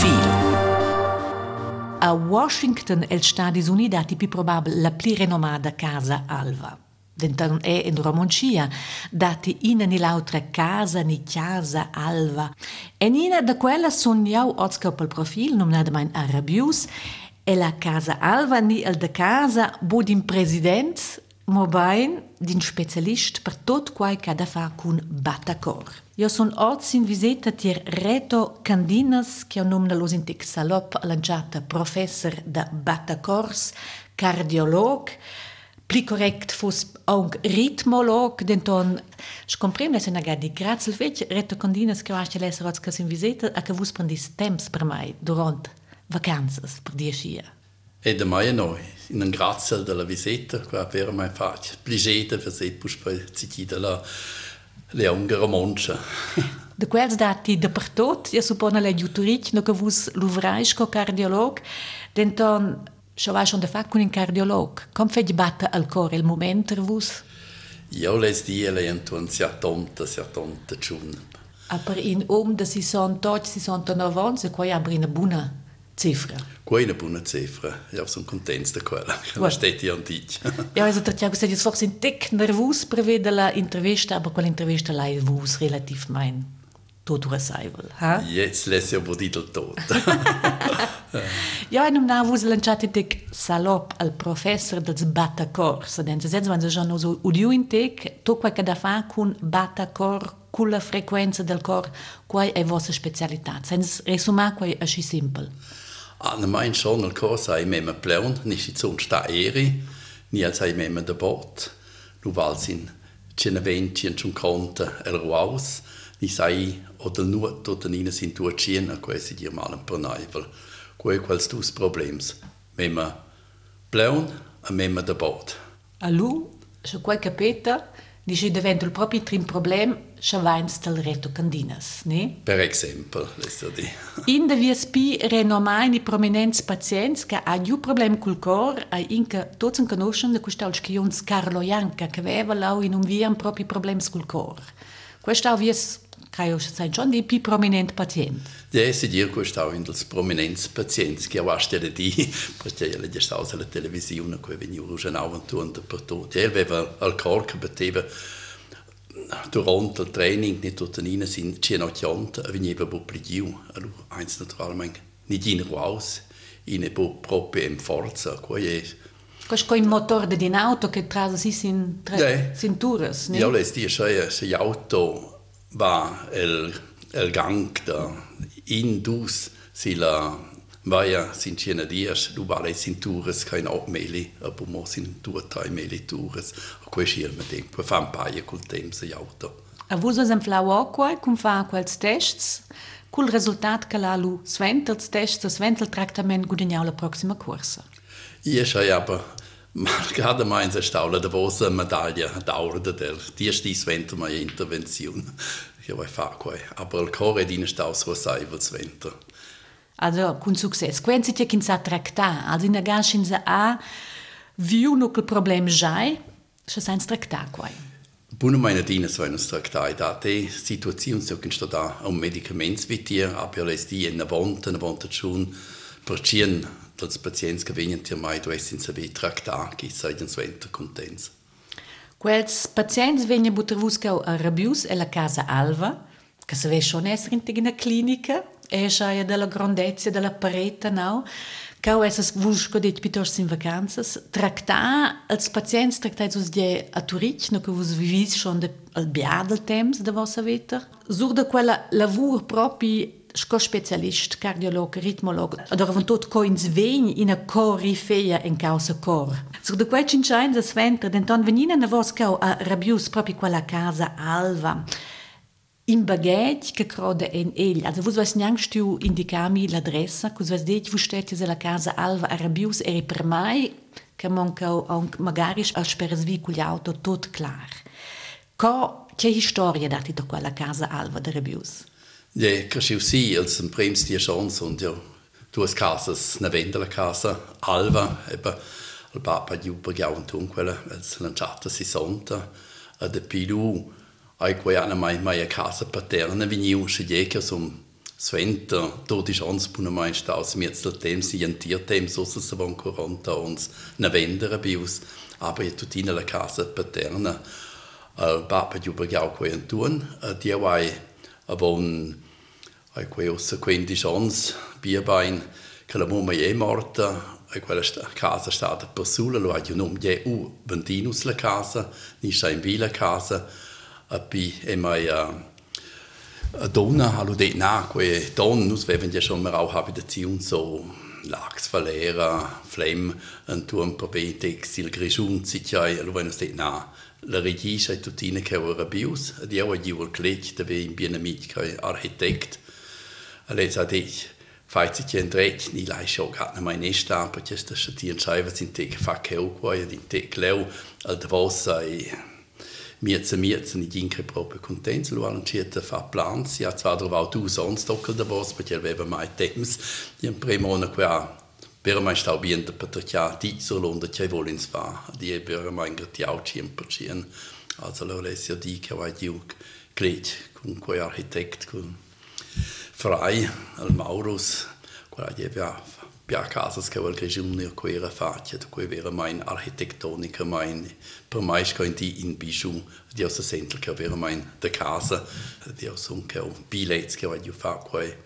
Profil. A Washington, els Stati Uniti, è più probabile la più rinomata casa Alva. Denton è in Romoncia, dati in l'altra casa ni casa Alva. E nina da quella sognau ozca pel profil, nominata mein Arabius, e la casa Alva ni el de casa budin president Mobain din specialist per tot quai che da fare con Batacor. Io sono oggi in visita a Reto Candinas, che è un nome dello Intec Salop, lanciata professor da Batacors, cardiolog, più correct fosse anche ritmolog, denton scomprem lesa na gadi. Grazie fece Reto Candinas che vasce lesa oggi in visita a che vus prendis temps per mai durante vacanze per dieci anni. E da mai noi, in un grazie della visita, qua per mai faccio, pligete per se poi si della le ungere moncha. De quels dati de per tot, io suppone le giutoric, no che vus l'uvrais co cardiolog, denton Schon war schon der Fakt con un cardiolog. Come fai batte al cuore il momento per vus? Io les die le entun sia tonta, sia tonta chun. Aber in um, dass sie so tot, sie so 90, qua aber in una buona cifra. Qua una buona cifra. Io sono contento di quella. Non stetti antichi. ja, also der Tiago sagt, jetzt forse un tic nervus prevede la intervista, aber quella intervista lei vus relativ mein tot resaivel. Ha? Jetzt lässt ja wohl tot. ja, in einem sie lanciati tic salop al professor dels Batacor. So, denn sagen, wenn sie schon so udiu in tic, tu quel che da fa con Batacor, con la frequenza del cor, qual è vostra specialità? Senza resumare, qual è così semplice. Anna mein schon al cor sai mema pleun, nisci zun sta eri, ni al sai mema de bot. Nu valsin, cina venti en ciun conta el ruaus, ni sai oder nur dort in sind durchziehen, quasi dir mal ein paar Neivel. Quei quels dus problems. Mema pleun a mema de bot. Allu, se quai capeta, dice diventa il proprio trim problem, se vains del reto candinas, ne? Per esempio, lesto di. In de VSP renomai i prominents pazients che ha giù problem col cor, a inca tots en conoscen de questa alschions Carlo Janca, che aveva in un via un proprio problems col cor. Questa vies Kaj už sein schon die più prominent patient. Ja, si dir questo in dels prominents pazients che avastele di perché le di stausa la televisione che veniva già avanti per tutto. Ja, aveva al corpo beteva durante il training nicht dort rein sind ci no chiont veniva bu pligiu allo eins naturalmente nicht in raus in proprio in forza Questo è il motore di un'auto che trasa si sin, tra, yeah. sin turas, ne? Ja, les die se se auto va el, el gang da. Indus sila vaia sin cena dias. Du vale sin tours kein opmeli aber mo sin due tre meli tours. A quei schir mit dem. Per fan paia col tem se auto a vos as en flau aqua cum fa quels tests. Cul resultat che la lu sventels tests sventel tractament gudignau la proxima corsa. Io sai aber Marcada mai in staula da vosa medaglia d'aura del die sti sventer mai intervenzione che vuoi fare qua aber il core di stau so sai vul sventer Also, con succes. Quenzi ti kin sa tracta, also in der ganzen sa a viu no che problem jai, se sa tracta qua. Buna meine Dina so ein tracta da te situazione so kin sta da un medicaments vitier, aber les die in der Wand, in der Wand schon per cien dass pazients che vengono ti mai do essin sa vi tracta che sai den sventer contents. Quels pazients vengono buttervuscau a Rabius e la casa Alva, che se ve schon essere in una clinica, e ja della grandezza della parete, no? Cau essas vusco det pitors in vacanzas, tracta als pazients tracta sus die a Turic, no che vos vivis schon de al bia del temps de vossa vita. Sur de quella lavur propi specialist, cardiolog, ritmolog, ad oravan tot co ins vegn in a corifea in causa cor. Sur de quei cincains as ventre, denton venina na vos cau a rabius propi quella casa alva, in bagage che crode en el. Also vos vas niang stu indicami l'adressa, cos vas det vos stetti se la casa alva a rabius eri per mai, che monca anche magari a speresvi con l'auto tot clar. Co che storia dati da quella casa alva de Ja, cresciu sì, als un prims die chance und ja, duas casas na venda la casa alva, eba al papa un quella, als lanciata si sonta, a de pilu, ai quei anna mai mai a casa paterna veniu se jeca sum Sventer, to di chance puna mai staus miez del temps si entir temps so se von coronta uns na vendere bius aber je tutina la casa paterna al papa ju bergau ko en tun die wai avon ai quei ossa quindi chance bierbein che la mamma è morta e quella sta, casa è stata per sola lo ha non je u ventinus la casa ni sta in villa casa e poi è mai uh, Donna, hallo de na, que Don, nus werden ja schon mal auch Habitation so Lachsverlehrer, Flem, un tuon per sicai, allo wenn es de na. La regie sei tutine che ora bius, di ora gi vol clec, da ve in bien amic che architekt. Alle sa dich, fai sich en dret, ni lai scho gat na mein esta, perché sta schatien scheiva sin te fa che o qua, in te cleu, al davos sei miezza miezza ni dinche proprio contenti lo hanno certo fa plan si ha zwar trovato tu sonst dockel da boss perché aveva mai temps di un primo anno qua per mai stau bien da patricia di solo onde che volen fa di per mai gratiau ci impercien also lo lesio di che vai di clet con quei architect con frei al maurus quella che aveva Pia casas che vuol grigione o quera faccia, da cui vera mein architettonica mein per mai scointi in bijou, di ossa sentel che vera mein de casa, di ossa un che un bilets che voglio fare quei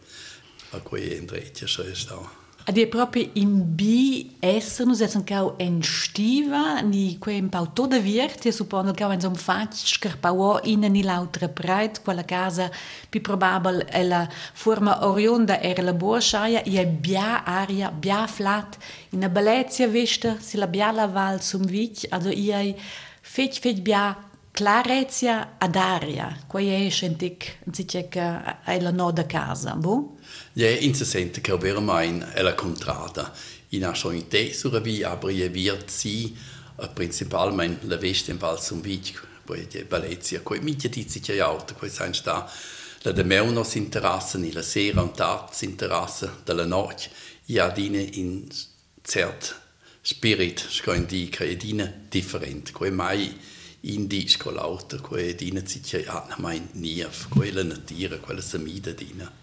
a quei endretia c'è sta. Ed Adi proprio in B esserno se cau en stiva ni que un pau toda virt e suppondo cau en som fac scarpauò in ni l'altra breit quella casa pi probabel è la forma orionda era la borschaia e è bia aria bia flat in a bellezia vesta si la bia la val sum vic ado iai fech fech bia clarezia ad aria, quei è scentic, dice che è la noda casa, boh? Ja, interessant che ovvero mai è la contrada. In asciolite sulla via, aber je wird sie principalmente la veste in val zum vic, poi di Valencia, poi mitia dici che auto, poi sai sta la de meu nos interesse ni la sera und tat interesse della notte, ja dine in cert spirit, scoin di che dine different, poi mai in di scolauta, poi dine ci che ja, mai nief, quella natura, quella samida dine.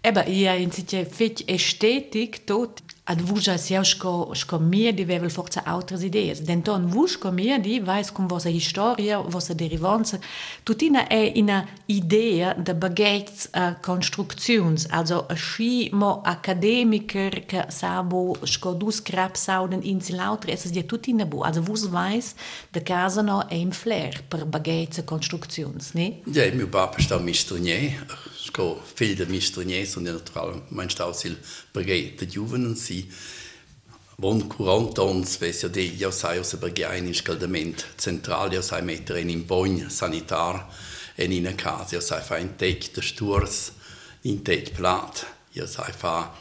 Eba, ja, in sitte fetch estetik tot ad vuja sia sco sco mir di vevel forza altres idees. Denton sco mir di vais con vosa historia, vosa derivanza, tutina è ina idea de bagets uh, constructions, also a schi mo academiker che sabo sco dus crap sauden in si lautre, es di tutina bu. Also vus vais de casa no ein flair per bagets constructions, ne? Ja, mio papa sta mistronier, sco fill de mistronier, und natural mein stausil perché de giovenen si Von 40 ons ves de io sai os perché in scaldamento centrale io sai mettere in bagno sanitar e in una casa io sai fa in tec de sturs in tec plat io sai fa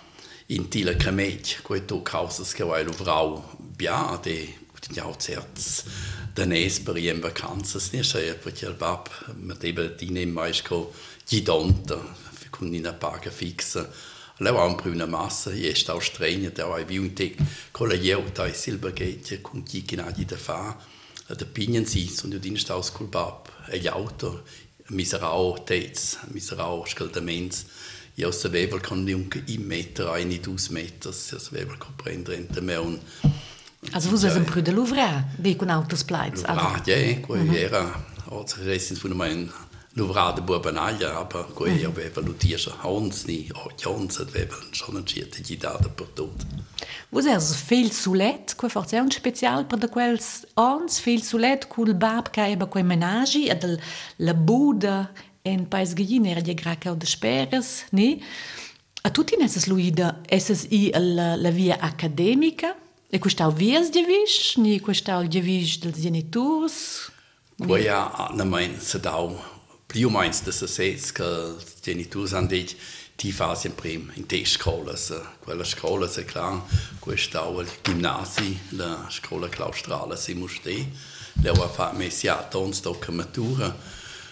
in tila camet quei tu causas che vai lo vrau bia de ja auch certs danes per in vacanzas ne sai perché il bab metteva di ne mais co gidonta con una paga fixa. Leu ha un prima massa, e sta austrenia, da hai viu un tec con la ieu da silbergetje con chi che nadi da fa. Da pignan si, son io din staus col bab, e gli auto, miserau tez, miserau scaldaments. Io sapevo che non in meter, ein, due meter, io sapevo comprendere in me un Also vous avez un peu de Louvre, wie con autos plaits. Louvre, ja, quello era, also, resten von meinen Luvrade Burbanaglia, aber quei mm. aveva l'utisce Hans ni o Jons aveva schon un ciete gidada per tot. Vos es viel sulet, quei forse un special per de quels ans viel sulet cul bab ca eba quei menagi ad la buda en pais gallina era di graca de speres, ni? A tutti nesses luida esses i la, la via accademica e questau vias di vis, ni questau di vis dels genitors? Quei ha na mein Più meins da sets che i genitori hanno detto ti fa sempre in te scuola, quella scuola è chiaro, questa è il ginnasio, la scuola claustrale, si muste, lei ha fatto messiato, un stocca matura,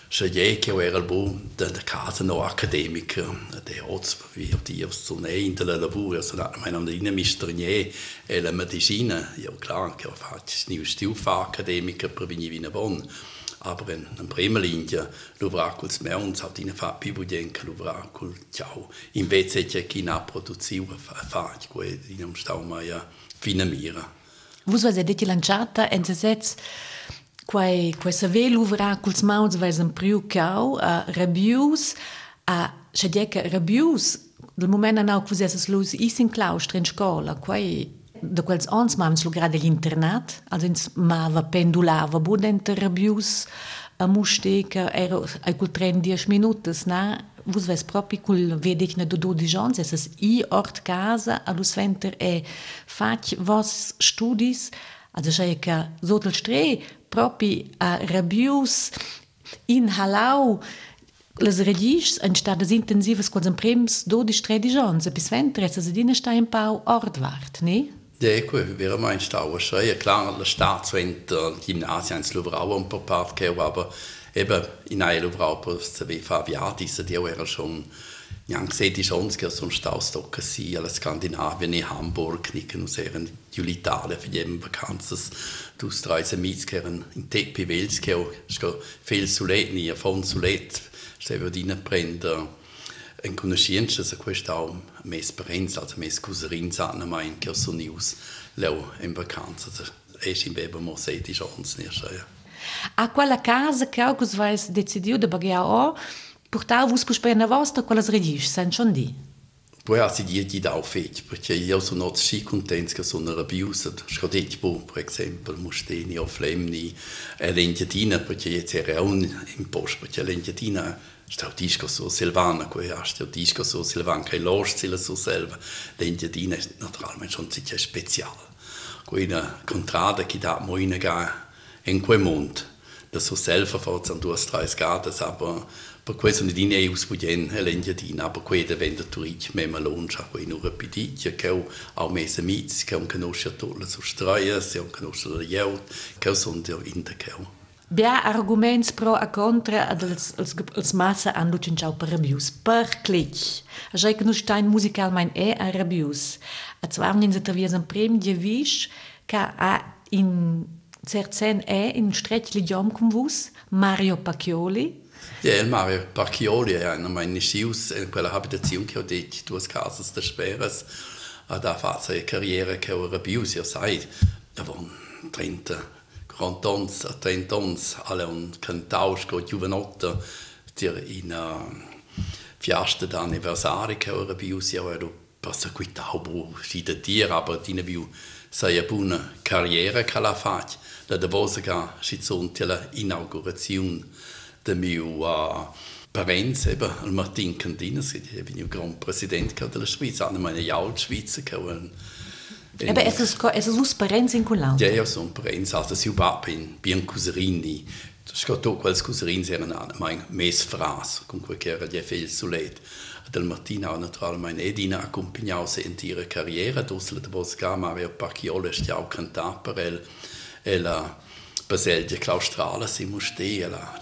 se je che era il buon da casa no accademica, de oz wie die so ne in der lavoro, so da mein am in mistrnie e la medicina, io chiaro che ho fatto ni stil fa accademica per venire in. Aber in, in prima linea l'uvracul smeuns hat in fa più budenca l'uvracul ciao invece c'è chi na produziva fa fa que in un stau mai fina mira Vos vas edeti lanciata en se sets quai quai save l'uvracul smeuns vais en priu cau a rabius a Schadieca rabius del moment anau que vos esses lus is in claustre in scola quai Da quels ans mams lo grade l'internat, alsins mava pendulava budenter bius, a musteca era ai cul 30 minutes, na? Vus ves propi cul vedec ne do dodigions, es es i ort casa, a lus venter e fac vos studis, also sei ca sotel stre propi a rabius in halau, Las regisch entstat das intensives Konzenprems do die Stredigenze bis wenn Dressedine Steinbau Ort ward, ne? Ecco, wäre mein Stau schon. Klar, der Staatswinter, Gymnasien, ein paar Part aber eben in einer Slobrau, wie Fabiatis, die era schon Jan sedi schon che sono stato così alla Skandinavien in Hamburg nur sehr in l'Italia für jeden vacanzas du streise mitskeren in Tepi Velskeo sco viel sulet ni von sulet se vedina prendere en conoscenza sa questa mes parents, also mes couserins hanno mai in sono news leu in vacanza. E in bebe mo seti chance ne ja. A quella casa che auch vais decidiu de bagia o portar vos pus per na vostra quelles redis, sen schon di. Poi ha si di di da fet, perché io sono not schi contents che sono rabiusa, scodetti po, per esempio, musteni o flemni, l'engiatina, perché jetzt era un in post, perché l'engiatina Stau disco so Silvana, quei hast du disco so Silvana, che los sila so selva. L'Engiadina è naturalmente schon sicher spezial. Quella contrada che da moina ga in quel mondo. Da so selva forza an duas tres gadas, aber per questo ne dine ei uspudien l'Engiadina, aber quella vende turic me malonja, quei nur repiditia, che au mese miz, che un conosce tolle so streia, se un conosce la jeut, che son in der Keu. Bia arguments pro a contra ad els, els, els massa han lucinciau per rabius. Per clic. A jai no stein musicalmein e a rabius. A zwar in zetavies en prem de vish ca a in cerzen e in stretch l'idiom cum vus Mario Pacchioli. Ja, Mario Pacchioli è una meine Schius in quella ho detto, due casas de speras, a da fa carriera che ho rabius, io sai, da von 30 cantons, attentons, alle un cantaus co giovanotta, dir in uh, fiasta d'anniversari che ora biu si ero passa qui taubo si da dir, aber dine biu sei a buona carriera che la fac, la de vosa ga si zonti la inaugurazione de miu uh, parents, eben, Martin Candinas, che è il gran presidente della Svizzera, una meine jault Schweizer, che Aber es ist, es in Culau. Ja, sono Parenz. Also, si ubap in bien cuserini. Scotto quels cuserins erano mein mes fras, con quel che era gli figli sulet. Del mattino naturalmente Edina accompagnava in ihre carriera, dossel de Bosca Mario Pacchiolo stiau cantà per el e la Baselgia claustrale si muste e la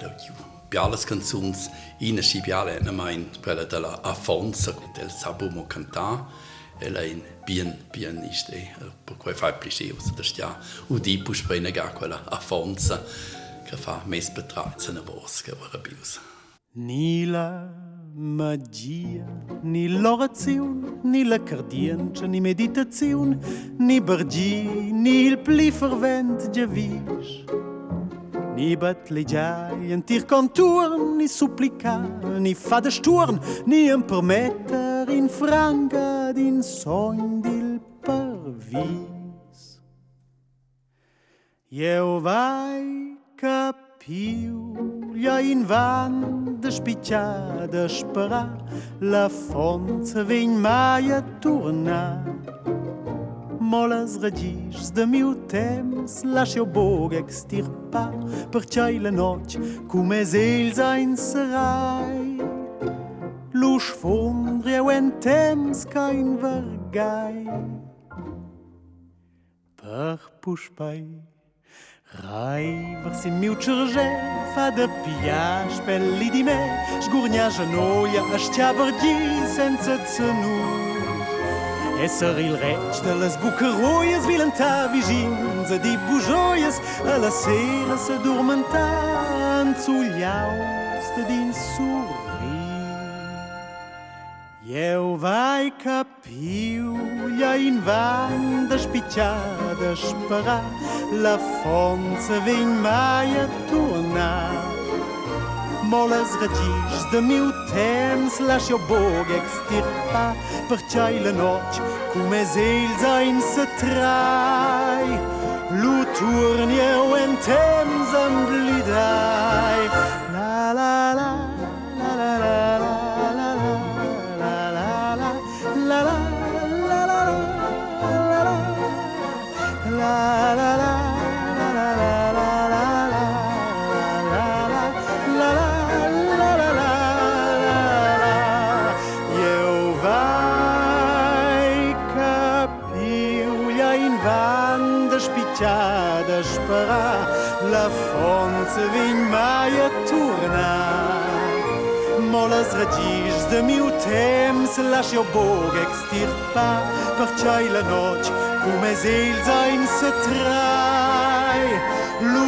pialas canzuns in si piale na mein quella della Afonso del Sabumo cantà ela in bien pianiste per quei fai plisce o da stia u di pus pena ga quella Afonso che fa mes betraits na bosca ora bius Ni la magia, ni l'orazione, ni la cardienza, ni meditazione, ni bergi, ni il pli fervent giavis. Ni battleggiai en tir conturn, ni supplicar, ni fada sturn, ni em permetter in franga din sogn dil parvis. Eu vai capiu, ja in van de spicciada sperar, la fonte vegn mai a tornar. molas regis de miu temps lascia o bog extirpar per c'hai la noc cum es els ein serai lo sfondre o en temps kein vergai per puspai Rai versi miu cerge fa de pia spelli di me sgurgna genoia a sciabergi senza zenur Esser il recht a las bucaroias vilantà vigins a di bujoias a la sera s'adormentant sugliaus de dins sorrir. Eu vai capiulha in van despitxada esperar la fonza vem mai a tornar molles redzisz de miuten slash jo bog extirpa per chaile noc cum es ils ein se trai lu turnie o entens am blidai zredzisz z miutem, slash your bog extirpa, parchai la noc, cum ezil sein se trai, lu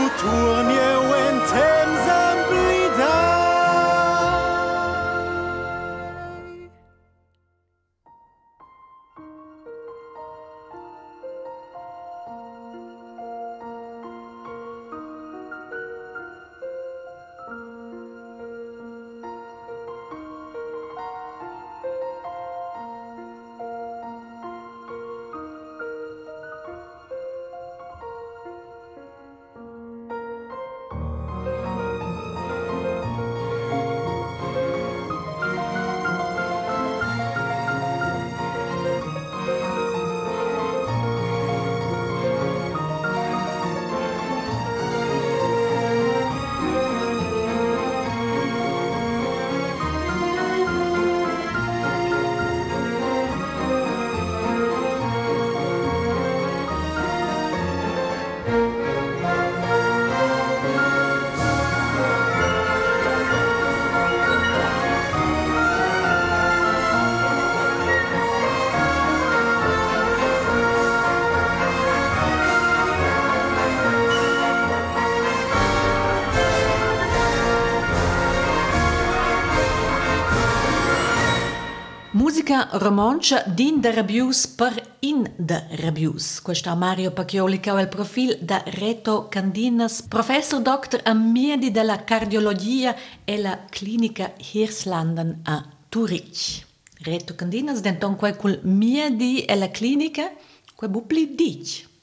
Romancia din de Rabius per in de Rabius. Questo è Mario Pacchioli che ha il profilo da Reto Candinas, professor doctor a Miedi della cardiologia e la clinica Hirslanden a Zurich. Reto Candinas, denton quel Miedi e la clinica, quel bupli dic.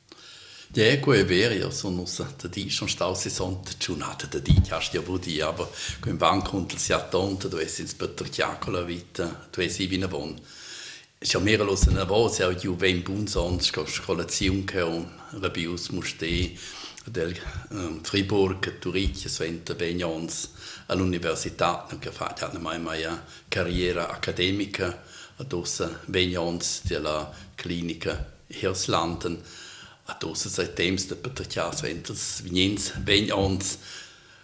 Diego Iberia e sono stati schon stausi sonte giornata da di casti abudi aber quem banco unter si attonta dove si spettacola vita dove si vina bon ja mehr los na vos ja ju ben bun sonst scolazion e che un rabius muste del um, Friburg, Turicchia, Svente Begnons all'università, che fa mai mai eh, carriera accademica, ad ossa Begnons della clinica Hirslanden. A to se setem sta pa ta čas ventas vinjens ben ons.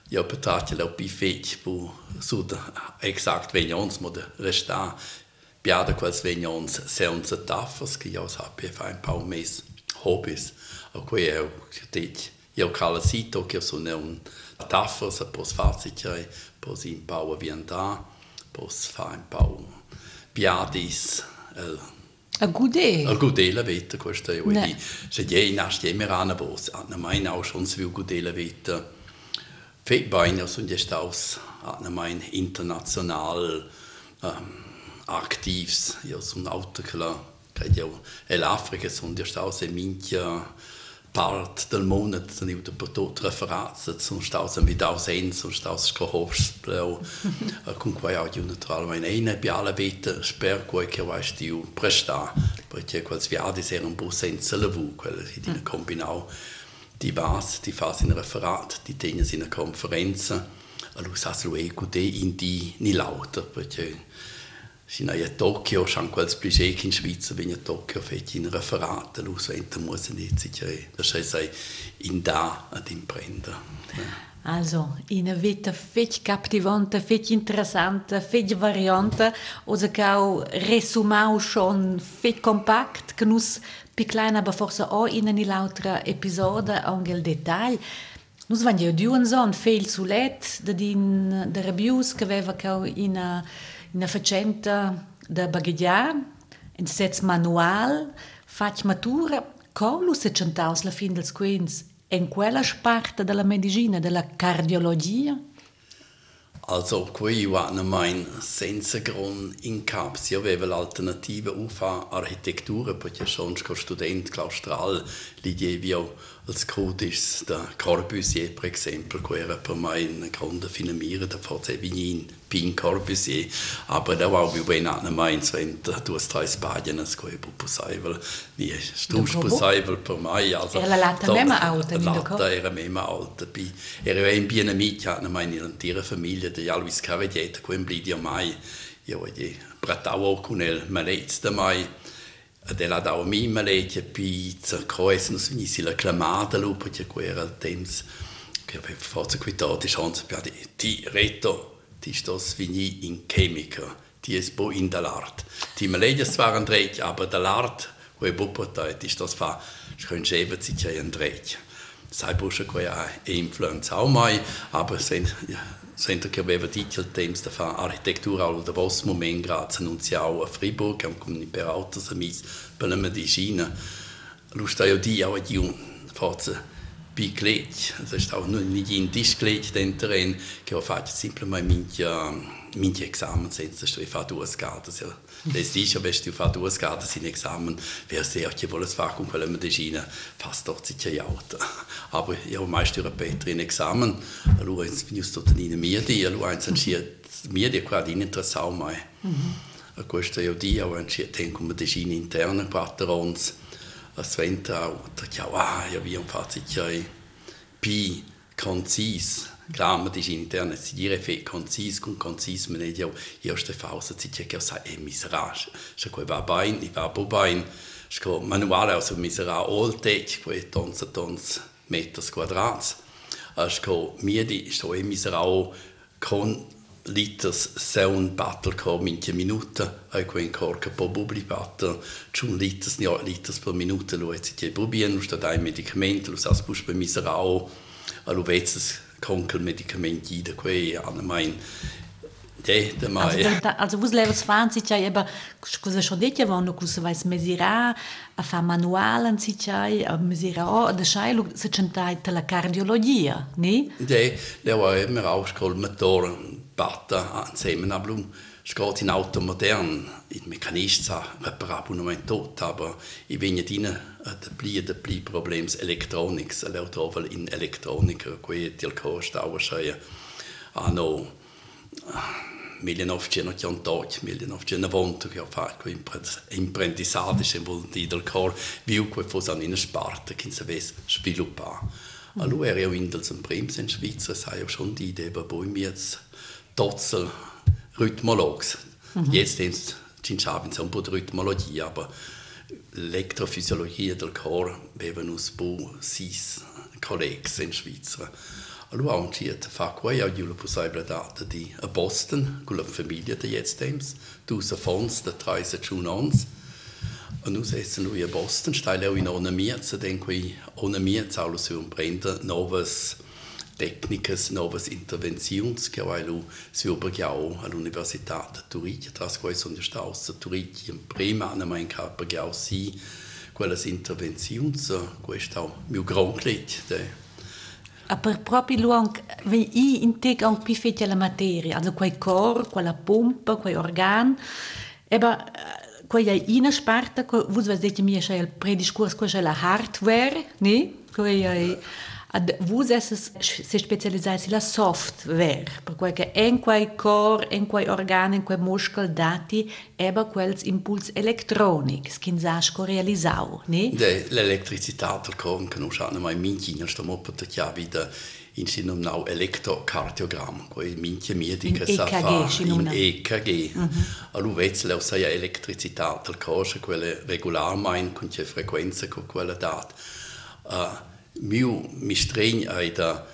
Ja, pa ta feč, po sud exakt ben ons mode resta. Piada quals ben ons se ons tafas, ki ja sapi fa un pau mes hobbies. A quei eu teč. Eu cala sito che sono un tafas, pos facicai, pos in pau aviantà, pos fa un pau piadis, eh, ein gudé? A gudé la veta, questo è oggi. Ne. Se gli nasce emerana vos, atna ah, mai naus uns viu gudé la veta. Fei bein aus und gest international ähm, aktivs, ja so ein ah, ehm, Auto klar. Afrika so und gest aus, e bald den Monat dann über die Referenzen zum Staus mit Ausenz und Staus kommt con quei audio naturalmente in e alle bitte sper quei che vai di un presta perché quals viadi ser un bus senza levu quella si di combinau di vas di fas in referat di tegna in conferenza allora sa lo eco de in di nicht lauter perché sind ja in Tokio, schon als Budget in Schweiz, wenn ich Tokio fährt, in Referaten auswenden muss, nicht sicher. Das heißt, also in da an dem Bränden. Also, in Vita viel captivante, viel interessante, fetch variante, oder auch resumau schon viel kompakt, genuss, bei kleinen, aber forse auch in eine lautere Episode, auch in Detail. Nus van je duwen zon, veel zu let, de din, de rebius, che aveva in, uh, 900 de baghegiar, in sets manual, faig matura, colo se centaus la fin dels quins, en quella sparta della medicina, della cardiologia? Also, qui war mein Sensegron in Caps. Architektur, avevo ich UFA architettura, perché sono Klaustral, claustral, lì io als Codis da Corbusier, per esempio, era per me una grande finamira da forza Vignin, Pin Corbusier, aber da war wie wenn an meins, wenn du hast drei Spadien, es coi bu possibile, wie stus possibile per me, also. Era la latta mema alta, La latta era mema alta, bi era in bien amica, na meine intera famiglia de Alvis Cavedieta, quem blidia mai, io di bratavo con el malez da mai, della da mi malezia pizza croes nos venisi la clamata lu perché quera il temps che per forza qui dort die chance per di ti reto ti stos vini in chemica ti es bo in dall'art. Ti malezia waren dreit aber dall'art wo bupota ti stos fa schön schebe sich ja in dreit sai busche quella influenza auch mai aber sind ja, Sento che aveva detto il temps da fare architettura al da vos moment grazie annunziao a Fribourg am con per autos amis per la medicina lo sta di auch di un forza piclet das ist auch nur nicht in Tischklet den Terrain. Che ho fatto semplicemente minti examen senza sto fa due scade se le dice che sto fa due scade sin examen. Wer sehr che vuole fare con quella medicina fast doch sicher ja aber io meist io Peter in examen. Allora ins bin sto tenine mir di allora eins entschied mir di qua di interessau mai a questo io di ho entschied ten con medicina interna patrons a sventa ja ja vi un fazit pi concis Klar, man ist intern si dire fe concis con concis man io io ste fausa si che che sa e misera se quei va bain i va bo bain sco manuale also misera olte quei tons tons meters quadrats. Sco mir di sto e misera con liters seun battle com in minuta ai quei corca po bubli battle. Chun liters ni liters per minuta lo et si probieren sta dai medicament lo sas bus per misera allo vezes konkelmedikamenti da quei hanno mein de da mai also, vos levas fan si chai eba scusa schon detja quando cosa vais mesira a fa manual an si chai a mesira da chai lu se centai te la cardiologia ni de le wa immer auch skol motor batta insieme a blum geht in Auto modern, in Mechanist Reparabunement tot, aber ich bin nicht in der pli der pli Problems Elektronik, also trovel in Elektronika, qui til costa auscheia ano millenovecentottantotto, millenovecentovanta che ho fatto imprendisatisce vuol dire cor viu che fosse in una sparta che si avesse sviluppato. Mm. Allora ero in del Prims in Svizzera, sai auch schon die Idee, aber bei mir jetzt Totzel Rhythmologs. Mhm. Jetzt haben sie po' ritmologia, aber Elektrophysiologia del cor avevano un sis colleghi in Svizzera. Allora ho deciso fa qui ho la possibilità di a Boston con la famiglia di jetzt temps, du sa fons da traise chunons. Und nun setzen lui a Boston, stelle auch in ohne so denke ich, ohne mir zahlen sie um Brenda novas técnicas, novas intervenções que eu se obrigou à Universidade de Turín, tras quais onde está o Turín, prima na mãe que obrigou si quelles intervenções, questo è il mio grande cliente. Per proprio luogo, i integ anche più fette la materia, also quel cor, quella pompa, quel organ, eba quella ina sparta, vas dire mi è il prediscurs, quella è la hardware, ne? Quella è Vus esses se specializais la software, per quel che en quei cor, en quei organ, en quei muskel dati eba quels impuls electronics, che zasco realisau, ne? De l'elettricità del cor, che non sanno mai minchina, stiamo per te wieder in sinum nau electrocardiogram, quei minchia mie che sa fa in EKG. Mm -hmm. Allo vezz leu sai elettricità del cor, quelle regular mein con che frequenza con quella dat. Uh, miu mi streng ai da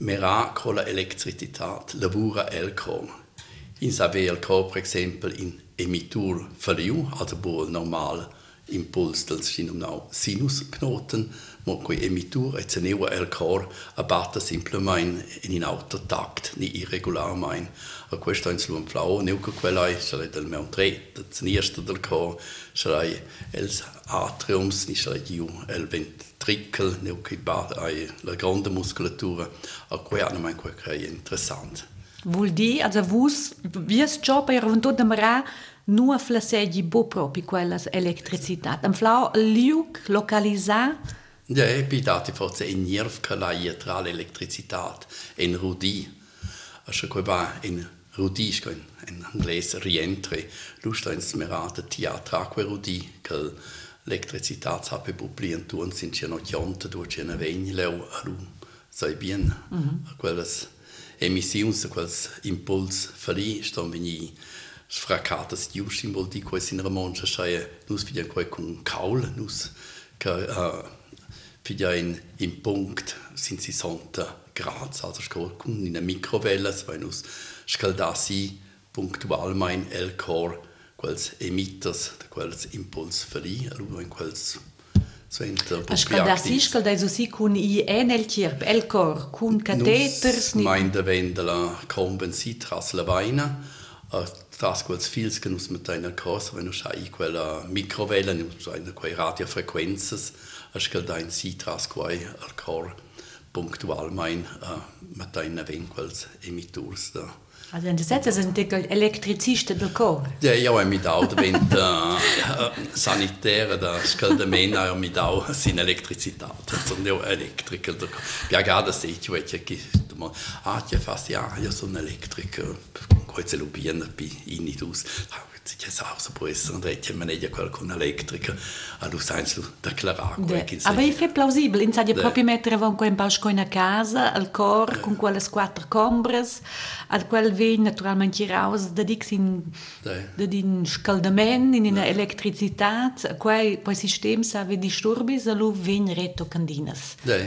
miracola electricitat lavura el cor. In saber el cor, per exempel, in emitur verliu, also bo normal impuls del sinumnau sinusknoten, mo quei emitur et ceneva el cor abatta semplicemente in in autotakt, ni irregolarmein. A questo in slum flau, neu che quella sarà del meu tre, del znierste del cor, sarà els atriums, ni sarà giu el ventricle, neu che bat ai la grande musculatura, a quei hanno mai quei interessant. Vuol dire, also vus, vies già per avventura de marà, nur flaseggi bo proprio quella elettricità. Un flau liuk localisà Ja, e pi dati forse in nierv calaia tra l'elettricitat in rudi. Ascia quei ba in rudi, sco in, in inglese rientre, lusta in smerata tia tra quei rudi, che l'elettricitat sape bublien tuon sin cia no chionta du cia na vegni leu alu sai bien. Mm -hmm. Quelles emissiuns, quels impuls fali, ston vegni sfracatas gius in di quei sin ramonja schaia nus vidia quei con caul, nus che uh, vidia in, in punct sin si sonta grads, also sco con in microvella, vai nus scaldassi punktualmein el cor quels emitters, de quels impuls fali, alu in quels scaldassi, scaldai so si cun i en el cirp, el cor, cun cateters, Nus mein de vendela comben si tras la vaina, uh, quels fils che nus mit einer cosa, wenn nus hai quella microvella, nus eine quei radiofrequenzes, a scaldain si tras quei al cor punktual mein uh, mit einer ven quels emitturs da. Also in der Sätze sind die Elektrizisten del cor. Ja, io ho mi dau vent uh, sanitaire da scaldamento ho mi dau sin elettricità. Sono io elettrico. Piagada se io e che ah, che fa ja, io sono elettrico. Queste lubien pi initus. Sicher sa so può essere un rete maneggia quel con elettrica. Allo senso da clarare quel che Aber ich finde plausibel, in saglia proprio mettere von quel basco in a casa, al cor con quelle quattro combres, al quel vin naturalmente raus da dix in Dai. da din scaldament in una elettricità, quei quei sistem sa ve disturbis, allo vin retto candinas. Dai.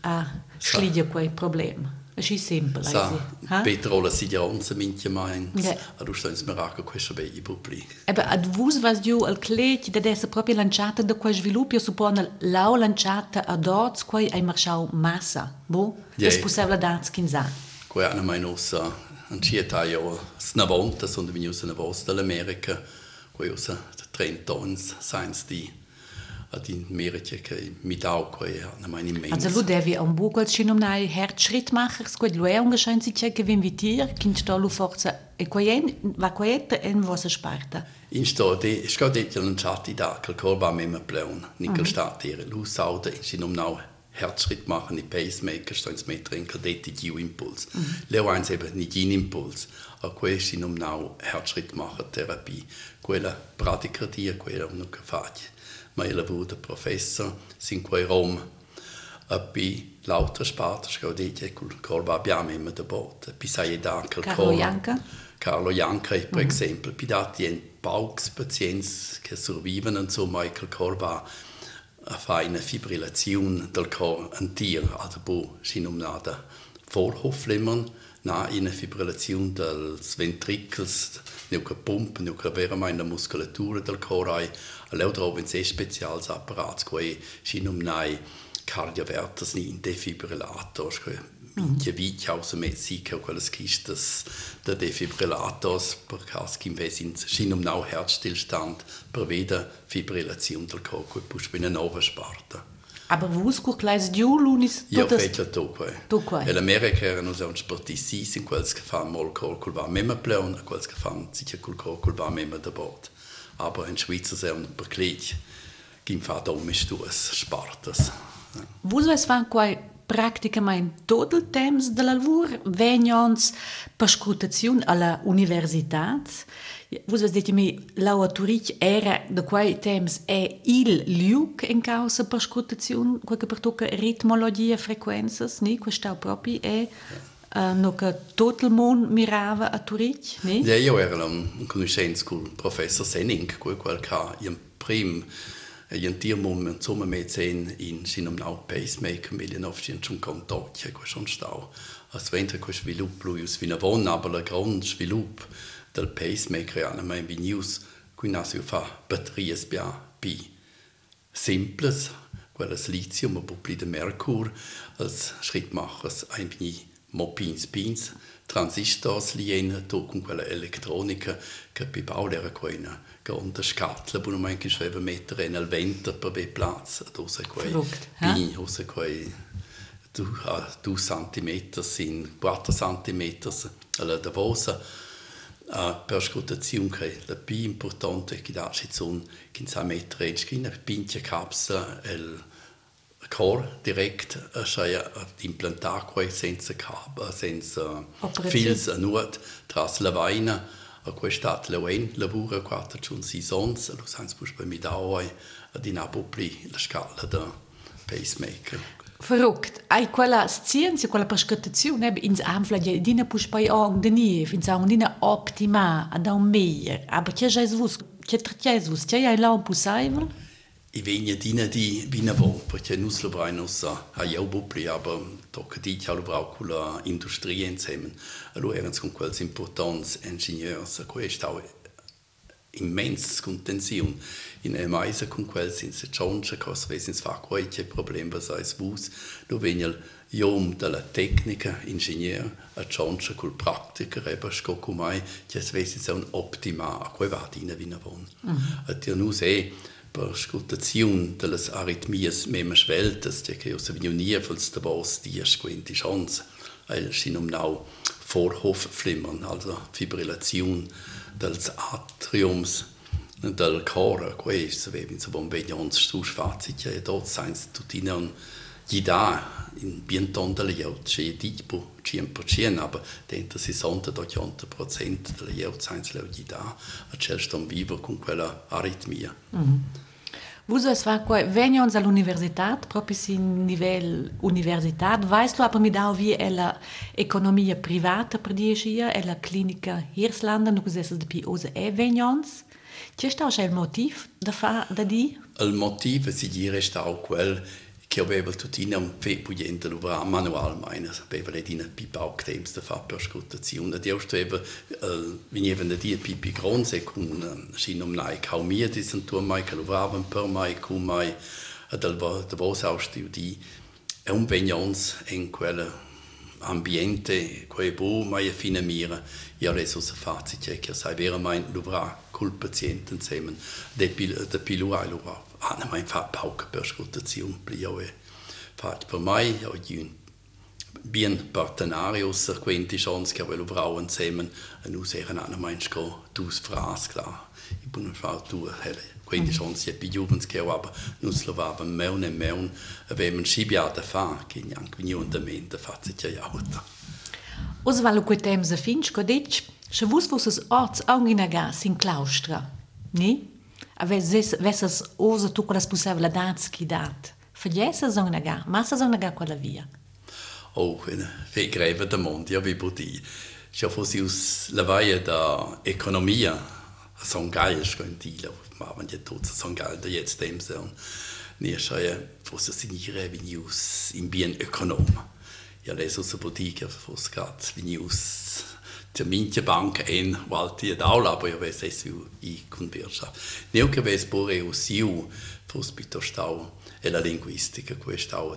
Ah, schlidia quei problem. Es ist simpel, Sa, also. Ha? petrola si già onza minchia main. Ja. Allo senso mi racco questo bei pubblico. Eben, ad vus vas giù al clet da dessa proprio lanciata da quel sviluppo, io suppone l'au lanciata ad oz, quei hai marciau massa, bo? Es possibile da skinza. Quei hanno mai nossa ancieta io snavonta sono venuti una volta dall'America, quei usa 30 anni, science di ad in Amerika che mi dau quei hanno mai immens. Also lu devi un buco al cinum nai Herzschrittmachers, quei lu è un geschein si c'è che vi invitier, kind sta lu forza e quei va quei en vosa sparta. In sto de, sto de lanciati da quel corba a me pleun, nickel stat ihre lu saude in sin um nau Herzschritt machen, die Pacemaker, sto ins mettere in cadete giu impuls. Leo eins eben nicht in impuls, a quei sin um nau Herzschritt machen Therapie, quella bradicardia, quella uno che faccia. Lavoro da professor, sin quei rom, sparte, sto de che corba abbiamo immer da botte, pi sai da quel Carlo Janca? Carlo Janca, per esempio, pi dati en Pauks-Patients che survivono, so Michael Corba a fare una fibrillazione del cor antier, also bo sin um nada Vorhofflimmern, na in una fibrillazione dels ventricles, neu che pumpa, neu che vera mai la muscolatura del cor ai, a leu drob in se specials apparats, quei sin um nai cardioverters ni in defibrillators, quei minchia vita aus dem Messico, quelles kistas der defibrillators, per cas kim vesin sin um nau Herzstillstand, per veda fibrillation cor, quei pusch bin eine nova Sparta. Aber vus cu clais giù lunis Io fece tu quei. Tu quei. E l'America erano un sportisti in quels che fanno mol col col va memma pleon, a quels che fanno sicher col col col va memma da bot. Aber in Schweizer sehr un perklich. Kim fa domisch du es Spartas. Vus es fan quai praticamente tot il temps de la lavur vegnons per scrutaziun alla universitat. Vus es dite mi lauaturic era de quai temps è il liuc in causa per scrutaziun, quai che per tocca ritmologia frequenzas, ni? Questa proprio è uh, no che tot il mon mirava a Turic, ni? Ja, io ero un, conoscenza col professor Senning, quel quel ca in prim in tir mom insomma medicin in sinum nau pacemaker million of sin schon contatje ko schon stau as ventre ko svilup plus vina von aber la grand svilup del pacemaker ana mai vi news quindi si fa batterie per simples, quelles lithium, aber pli mercur, als schrittmachers ein mopins pins, transistors lien, to con quella elettronica che per baulere quella grande scatola, bu non manche schreibe mettere nel vento per be platz, do se quei pin, o se quei du, uh, du centimeter sin 4 centimeter alla davosa uh, per scrutazione la più importante che ci sono che sa mettere una pintia capsa il core direct cioè implantare qua senza cabo senza fils a nuot tras la vaina a questa la wen lavora quattro giorni seasons lo sans pus per mi da oi ad in apopli la scala da pacemaker Verrückt. Ai quella scienza, quella prescrizione, ins anfla di dina pus poi on de nief, ins un dina optima, ad un meglio. Aber c'è Jesus, c'è Jesus, c'è ai lau possibile? I vegna dina di vina vo, perché nus lo brai nos a jau bupli, aber tocca di ciao lo brau con la industria insieme. Allora erano con quels importants ingenieurs, a questo immens contenzione in e mais con quel senza chance cos vesins fa qualche problema sai svus do veniel iom della tecnica ingegner a chance col pratica reba sco comai che vesins un optima a quei vadina vina von mm a dir nu se per scutazione delle aritmies meme sveltes che os venia fels de bos die squinti chance. El sin um nau vorhof flimmern also fibrillation dels atriums del cor questo vedi so bon veglions su sfazzi che dort seins tutina un gida in bienton delle jaut che tipo 100% aber dentro si sonta do 100% delle jaut seins le gida a celston vivo con quella aritmia mm -hmm. Vos es fa quai venions all'universitat, proprio sin nivel universitat, weißt du aber mit auch wie ella economia privata per diesia, ella clinica Hirslanda, nu cos'es de pi ose e venions? C'è sta il motivo da da di? Il motivo si dire sta quel che aveva tutti un fe pugliente lavora manual meine aveva le dina pipa auch temps da fa per scrutazione di osto eva veniva da die pipi gronse con sin um nai kaum mir di sind tu mai lavoravan per mai cum mai dal va da vos austi di un vegnons in quella ambiente quei bo mai fine mira. Se fazit che sai vera mein lavora col paziente insieme de pil de pilua lavora hanno mai fatto poca perscutazione pliove fatto per mai ho un bien partenarius quindi chance che avevo bravo insieme e nu seren hanno mai sco dus fras klar i buon fa tu hele quindi chance è più juvens che aber nu slovava meun e meun avevamo scibiata fa che neanche venivamente fatto che auto Osvaldo quei temps a finch codic, se vus vos es orts aunginaga sin claustra, ni? Avesses vessas osa tu quella responsabilidades que dat. Fagliessa zonnaga, massa zonnaga quella via. Oh, fe greve da mondi, vi budi. Se fossi us la vaia da economia, son geil, scondila, ma man ja tot son geil da jetzt dem so. Ne schaie fosse signire vi news in bien ökonom. Ja, leso so boutique, fosse grad vi news der minche bank en valti ed aula, aber io ves esu i con Wirtschaft. Neo che ves pure u siu fospito stau e la linguistica, questo stau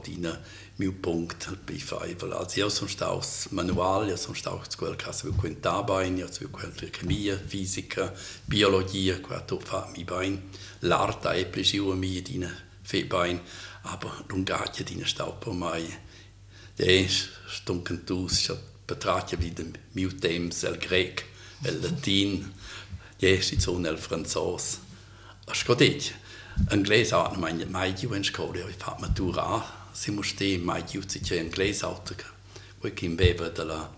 punct al P5. Also io sono staus manual, io sono staus quel caso vi quentabain, io sono quel di chemia, fisica, biologia, qua to fa mi bain, l'arte e plesiu mi dina febain, aber lungatia dina stau per mai. De stunken dus, betratia vid miu temps el grec, latin, jesi zon el franzos. A scodetg, anglès hat mein mai giu en scole, oi fa matura, si muste mai giu si c'è anglès auto, quei kim beva de la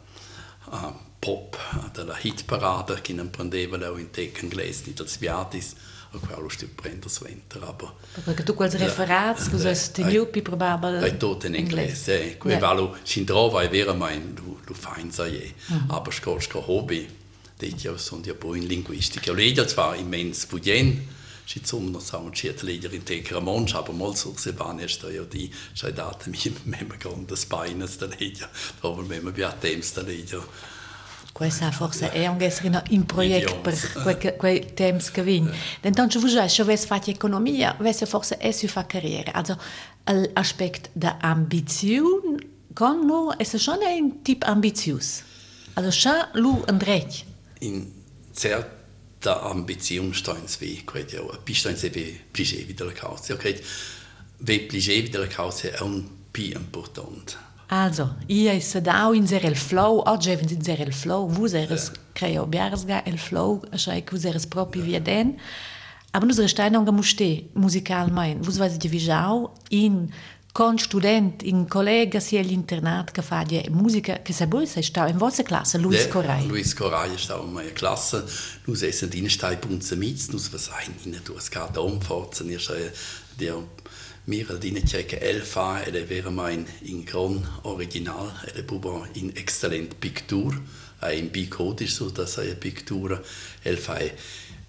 uh, pop, de la hit parada, che non prendeva leu in tec anglès, nit als viatis, a quello sti prender sventer, aber... Perché tu quels referats, cosa es teniu pi probabel... È tot in inglese, eh. Quei valo, sin trova è vera mein, du, du fein je, aber scorska hobby, det ja son ja bo in linguistica. Legia zwar immens budien, ci zumno sa un ciet leger in tegra monch, aber mol so se van est ja di, sai date mi mema gronda spines da legia, dopo mema bia temps da legia. Questa forse è un essere in progetto per quei tempi che vengono. Intanto, voi già, se avessi fatto economia, avessi forse è su fare carriera. Also, l'aspetto da ambizione, con noi, è schon un tipo ambizioso. Also, già lui andrebbe. In certa ambizione sta in sve, credo io. Poi sta in pligé di la causa. Ok, ve pligé di la causa è un più importante. Also, io da in zer el flow, oggi è in zer el flow, vous eres creo biarsga el flow, cioè che vous eres proprio via den. Aber nus restai non gamuste musicalmente. Vous vais di visau in con student, in collega sia l'internat che fa di musica che se voi sei stato in vostra classe, Luis Ja, Corai. Luis Corai ist auch in meiner Klasse. Nus essen in Stein bei uns mit, nus was ein in du es gerade umfahren, ist der mir dine check elfa ed vera mein in gron original ed buba in excellent pictur ein bicodisch so dass eine pictura elfa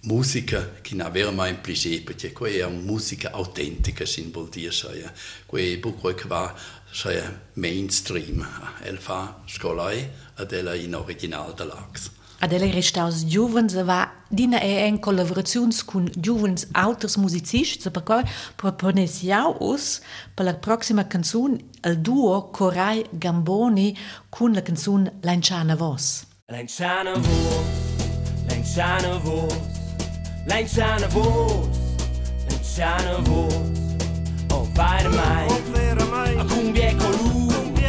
musica che na vera mein pligé perché que è un musica autentica sin vuol dire sai que buco che va sai mainstream. Elfa scolai adela in original da lax Adele restaus giuvens va dina è en collaborazions con giuvens auters musicists per cui propones jau us per la prossima canzun il duo Corai Gamboni con la canzun Lanciana Vos. Lanciana vos, lanciana vos, lanciana vos, lanciana vos. Oh, vai mai, a cumbia con lui,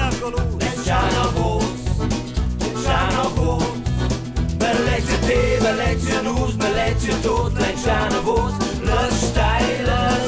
lanciana vos, lanciana vos. Bellezza te, bellezza nus, bellezza tot, lanciana vos, le steile zufau.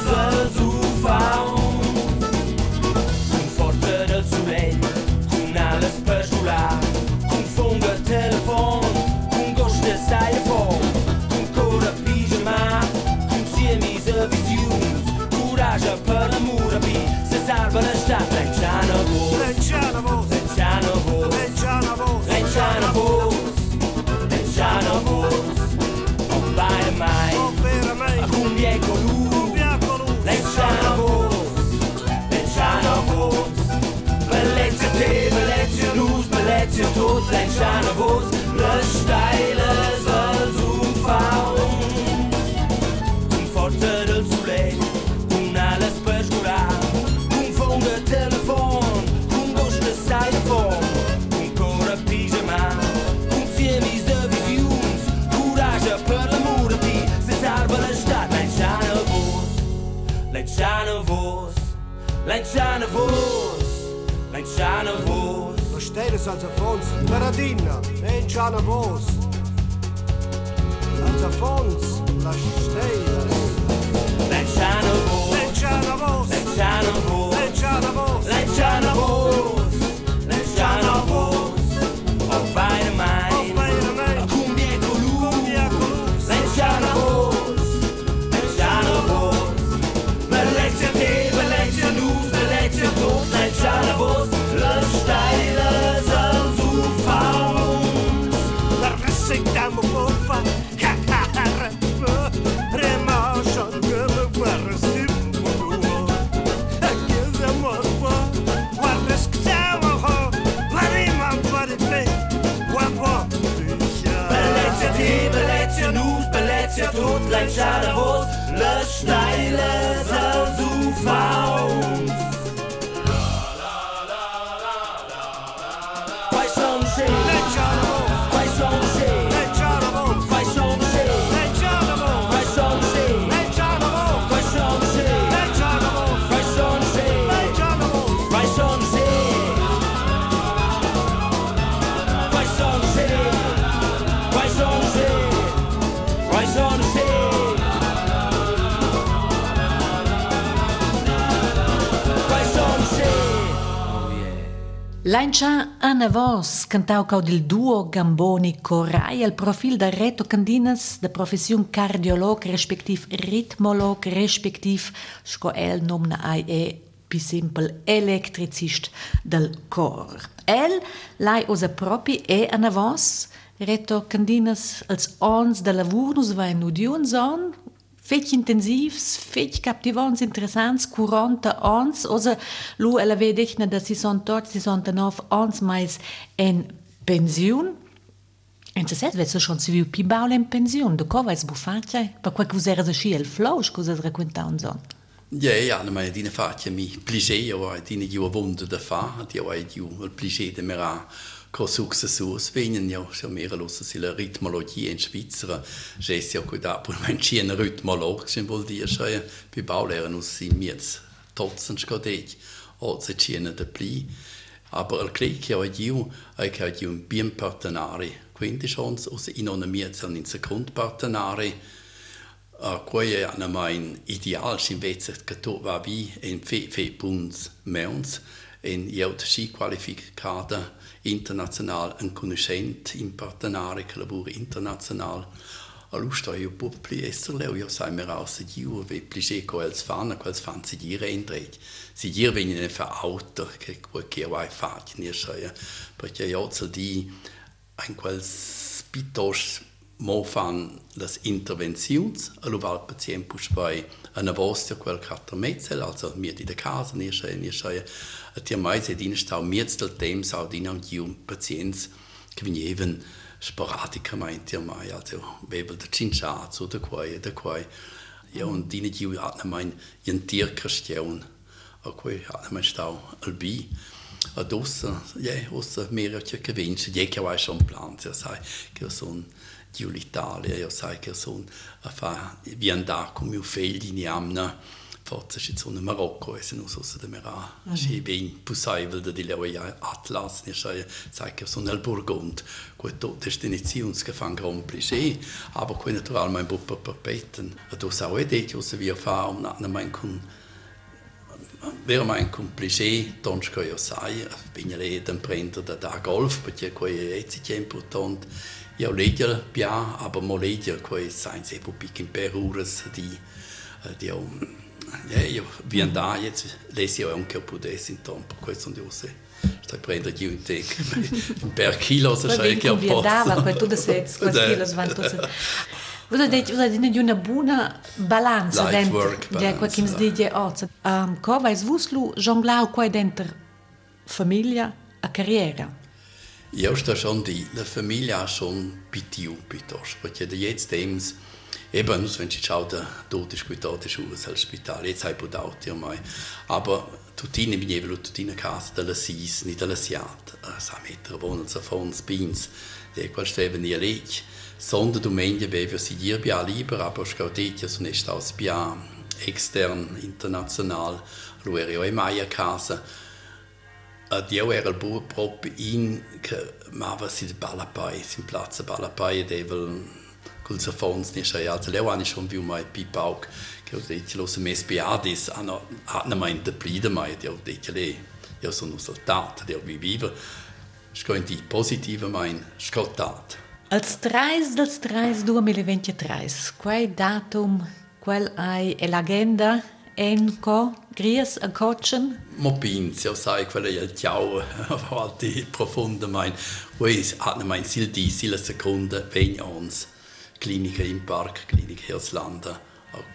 Lanciana vos, lanciana vos, lanciana vos. lo stelle senza fons, Maradina, lanciana vos, senza fons, la stelle, Lanciana vos, lanciana vos, lanciana vos, lanciana vos, Lancia Anna Vos, cantau cau del duo Gamboni Corai, al profil da Reto Candinas, da profession cardiolog, respektiv ritmolog, respektiv, sco el nomna ai e pi simpel electricist del cor. El, lai osa propi e Anna Vos, Reto Candinas, als ons da lavurnus va in udiun son, fetg intensivs, fetg captivants, interessants, 40 ans, osa lu ella vedechna da 68, 69 ans mais en pensiun. En se set vezzo schon si viu pi baula in pensione, do cova es buffacia, per quel che us eras asci el flow, scusa raccontà un zon. Ja, ja, ma dina faccia mi pligé, io dina giù wunde da fa, io hai giù il pligé de mera successus vegnan mehr los si la ritmologie in Schweizer jes ja gut ab. Mein chien ritmolog symbol dir sche bi baulehrer us si miets totzen skadech o se chien de pli aber al clic ja giu ai ca giu un bien partenari quindi schon us in una miets an in secund partenari a quae ana mein ideal sin vezet che to va vi en fe fe punts meuns en qualificata international un conoscent in partenare che international. A lu sto io può pli esser leu io sai mir aus di giu ve plige co els fan quels fan si dire in drech si dir wenn ne fa auto che quel che vai fa ni sai perché io so di ein quels pitos mo fan las interventions allo val patient pus bei ana vostra quel cartametzel also mir di de casa sai ni sai Ti mai se din stau miets del temps au din am gium pazienz che vin even sporadica mai. Ti mai also bebel de cinciat so de quai de quai ja und din giu hat na mein jen tier christian. A quai hat na stau albi. A dossa ja ossa mehr che vince je vai schon plan ja sai che son giu l'Italia ja sai che son a fa vi andar con mio figlio in amna forza ci sono Marocco e se non so se da mera ci ben possibile da dire oi Atlas ne sai sai che sono nel Burgund questo destinazions che fan grand plaisir aber qui naturalmente un po' perpeten e tu sa oi dei che vi fa un na mein kun Ver mein complice tonsko io sai bin le den prender da da golf perché qui è è important io legger pia aber mo legger qui sai se pu pic in perures di di Ja, io vien da jetzt lese ich auch anche po desin tom, po questo on diose. Stai prendendo di un tec per kilo se sai che ho posto. Dava per tutte se quasi kilo svanto se. Vada det vada di una buona balanza dentro. Ja, qua kims di je oz. Um ko vais vuslu jonglau qua dentro famiglia a carriera. Ja, sta schon die la famiglia schon pitiu pitos, perché jetzt dems eben, wenn ich schaue, der Tod ist gut da, der Schule ist Spital, jetzt habe ich Budauti mai. Aber tutine bin ich tutine casa della Sis, nicht della Siat, a sa meter wohnen so von Spins, der qual steven nie leg. Sonderdomäne bevi si dir bia lieber, aber scaudetia so nicht aus bia extern, international, lueri o e maia casa. Ad io era il buo proprio in che mava si de balapai, si in piazza balapai, devel col safons ni sai also leo ani schon più mai pipauk che ho detto lo mes piadis hanno hanno mai de plide mai io ho detto le io sono soldato io vi vivo scointi positive mein scottat Als 3 dels 3 2023, quai datum, quel ai e l'agenda en co gries a cochen Mo pins, io sai quella il ciao, avanti profonda mein, ui hanno mein sil di sila seconda vegn ons, clinica in park, clinica Herslanda,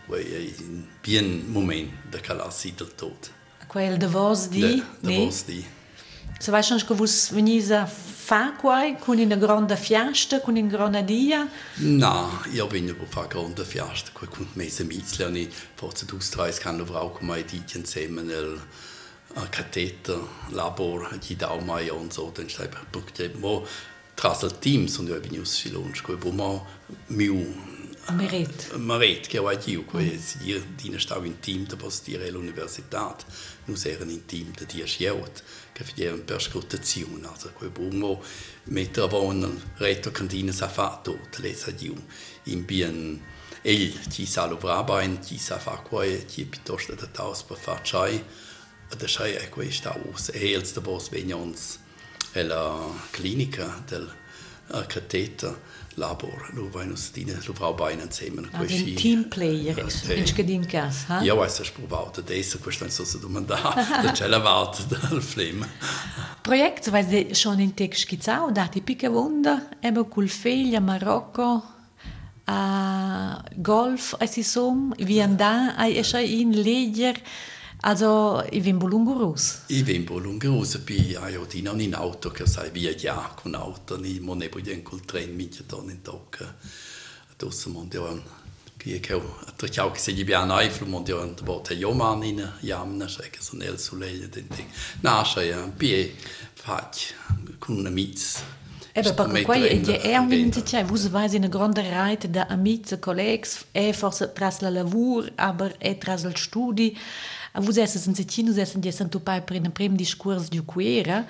in bien moment da calassi del tot. quel de vos di, da ne? vos di. Se vai schon che vos venis a fa quai con una grande fiasta, con una granadia, Na, io vengo per fare grande fiesta, qui con mese mizliani, forse tu strais kann Frau come di insieme nel uh, cateter labor di da mai und so dann stai per perché mo tras il team sono io vengo si lunch qui bo? Mo miu a meret. Maret che vai io qui si dir dina stau in team da postire l'università nu seren in team da dir schiot che fieren per scrutazione also qui bo? Mo mettere a un retto cantina sa fatto lesa io in bien el ci sa lo brabain ci sa fa qua ci piuttosto da taus per far chai da chai è questa us e els da bos vegnons e la clinica del uh, cateter labor. Lo vai nos dine lo brau bein insieme Ad un team player, Eh, in scadin cas, ha? Du, ich provato adesso, questo è so domandare, da c'è la volta dal film. Projekt, vai de schon in tec schizzau, dati picca wunda, ebe cul feglia Marocco, a golf, a si som, vi andà, a esce in leger, Also, ich bin Bolungurus. Ich bin Bolungurus, bin a Iodina in auto, che sai via già con auto, ni mo ne voglio col tren mi ton in tocca. Dosso mondial che che tra ciao che se gli abbiamo noi flu mondial da botte joman in jamna, sai che sono nel soleil den ding. Na, sai, pie fac con amici Eben, perché qua è, è un iniziativa, vous vais in una grande rete da amici, colleghi, è forse tras la lavoro, aber è tras il studio. Vous esses in Cecchino, vous esses in tupai per un primo discorso di quera,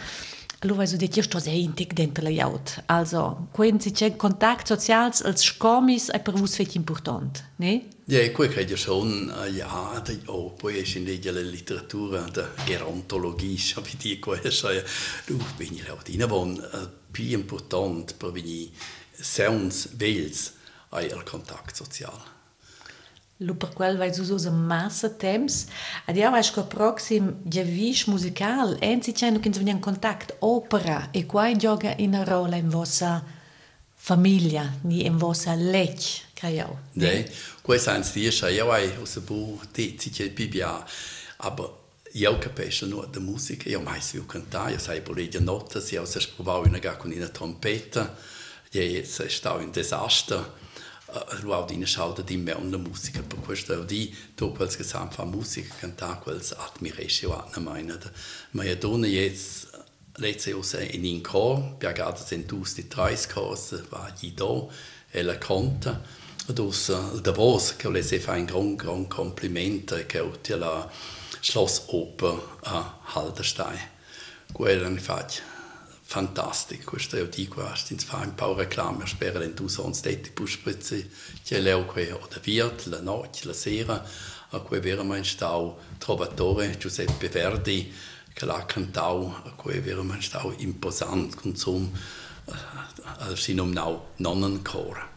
allora vai so detto, io sto sehr intig dentro la jaut. Also, quando si c'è contatto sociale, als scomis, è per voi fetch important, ne? Ja, quel credo schon, ja, oh, poi è in la letteratura, la gerontologia, wie die questa, du, bin ich auch in von più important per venir sounds vels ai al contact social. Lo per quel vai usos massa temps, ad io acho che proxim javis musical, enzi c'è no che in contact opera e qua gioca in una rola in vostra famiglia, ni in vostra lech, creio. Ne, questo è un stia, io hai usa bu, ti ci c'è bibia, aber io capisco no, la musica, io mai so cantare, io sai boleggia notte, io ho provato una con una trompetta, io è stato un disastro. Uh, ho di schaut di me una musica, per questo di dopo il gesam fa musica cantare quels admiration a meine. Ma io donna jetzt letzte Jahr in in Chor, piagata sind dus die drei Chors, war Guido, e la conta. Und aus der Voz, che le se fa un gran gran complimento, che la Schlossoper a Halderstein. Ne faccio fantastico, questo io dico, in fa un po' reclame, spero che tu sono stati pusprizzi, che leo qui o da virt, la notte, la sera, a cui veramente trovatore Giuseppe Verdi, che l'ha cantato, a cui veramente stau imposante, consum, al sinum nau nonnenchor.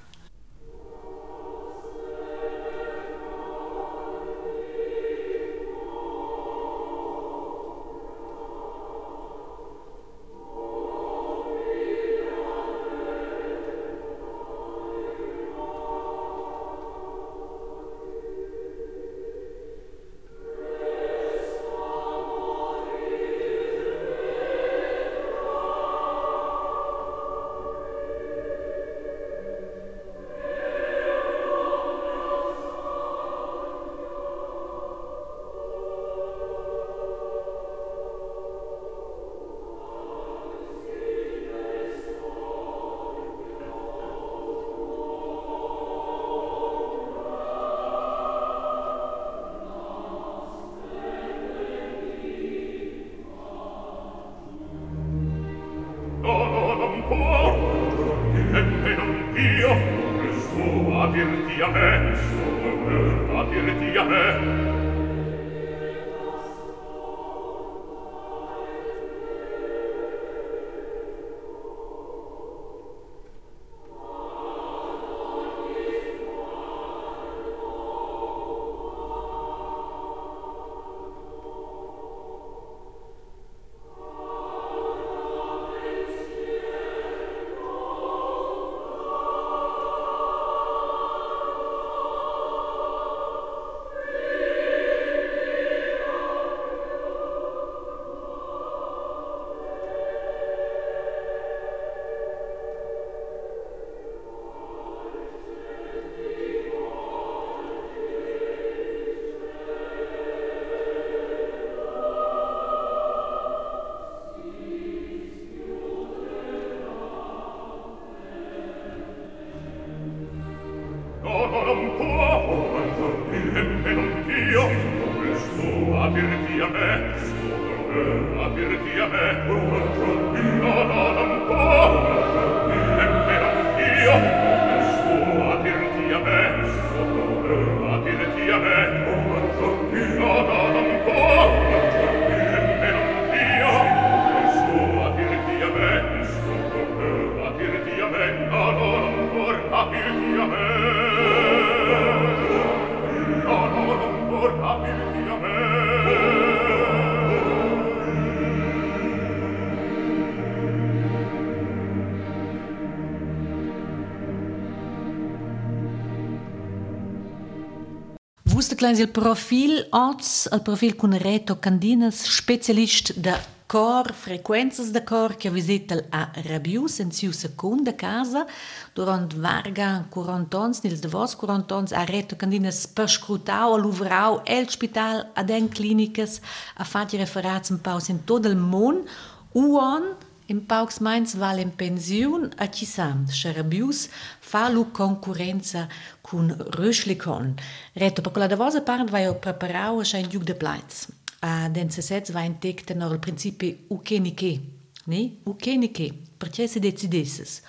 Busta Kleins il profil oz, il profil con Reto Candinas, specialist da cor, frequenze da cor, che visita a Rabius in sua seconda casa, durant varga 40 ans, nils de vos 40 ans, a Reto Candinas perscrutau, all'uvrau, el spital, ad en clinicas, a fatti referats in paus in tot il món, uon, În Paux Mainz vale în pensiun a Cisam, Șerabius, falu concurența cu un râșlicon. Reto, pe la de voză parent vai o preparau și un duc de plaiți. A den se setz vai intecte nor il principi ukenike, ne? Ukenike, perché se decideses.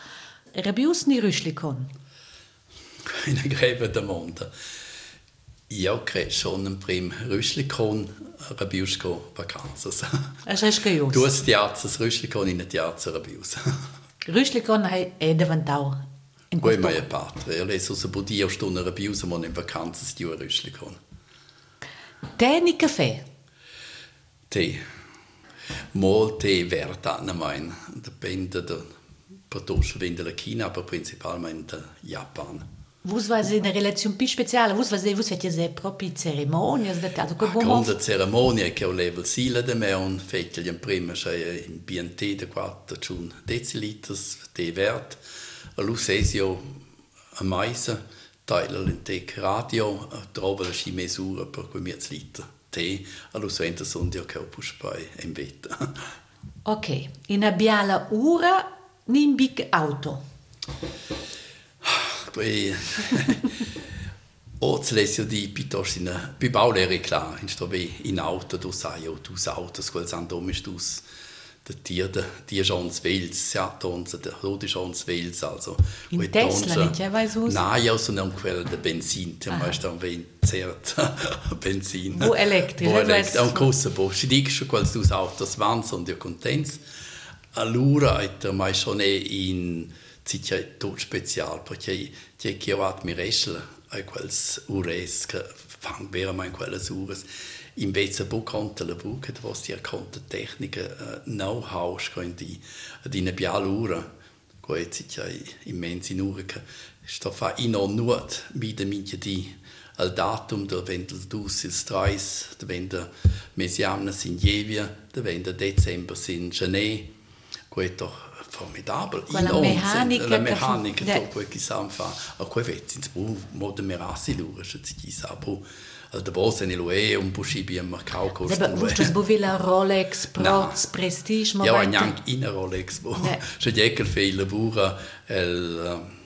Rabius ni râșlicon. Eine Gräbe der Monde. Credo schon prim Röschlikon Rabiusko vacanzas. As es che io. Duas tiazas Röschlikon in tiazza Rabius. Röschlikon è davantau. In Quei mai patre. Io leso se budia stunde Rabius, ma in vacanzas di Röschlikon. Tè ni caffè? Tè. Molte vertana mein. Depende da per la China, aber principalmente Japan. Vus vas una relazione più speciale, vus vas vus fete se propri ceremonias da caso co bon. Con la ceremonia che ho level sila de me un fetel in prima sei in BNT de 4 chun deciliters de wert. A lusesio a maisa teiler in tec radio trova la sci mesura per cui mi liter te a lusenta sondio che ho puspai in veta. Ok, in abbiala ura ni in big auto. Poi Ortslesio di piuttosto in più baulere klar, in sto ve in auto du sai o tu autos quel san domisch dus der Tier der Tier schon Wels ja tonse der rode schon Wels also. In Tesla nicht ja weiß was na ja so nem quel der Benzin der meist am wen zert Benzin. Wo elektrisch wo elektrisch am große bo si dic schon quel dus autos vans und der contents. Allura et mai schon in Ciccia tot special, perché c'è chi ha mi resel a quels ures che fang vera mai quelles ures. Invece bu la buca, da was dir conta tecnica uh, know-how scondi ad in bial ura. Quei ciccia immensi ura che sta fa in on nuot mi de minche di al datum del vendel dus il strais, de venda mesiamnas in Jevia, de venda december in Genè. Quei doch Quella meccanica la meccanica che dopo che sa fa a quei vetti in modo merasi lura se ci sa bu al de bose ne loe un po scibi a Macau costa. Seba, vuoi tu bu la Rolex Proz Prestige Ja, neanche in Rolex bu. Se je che fai lavora el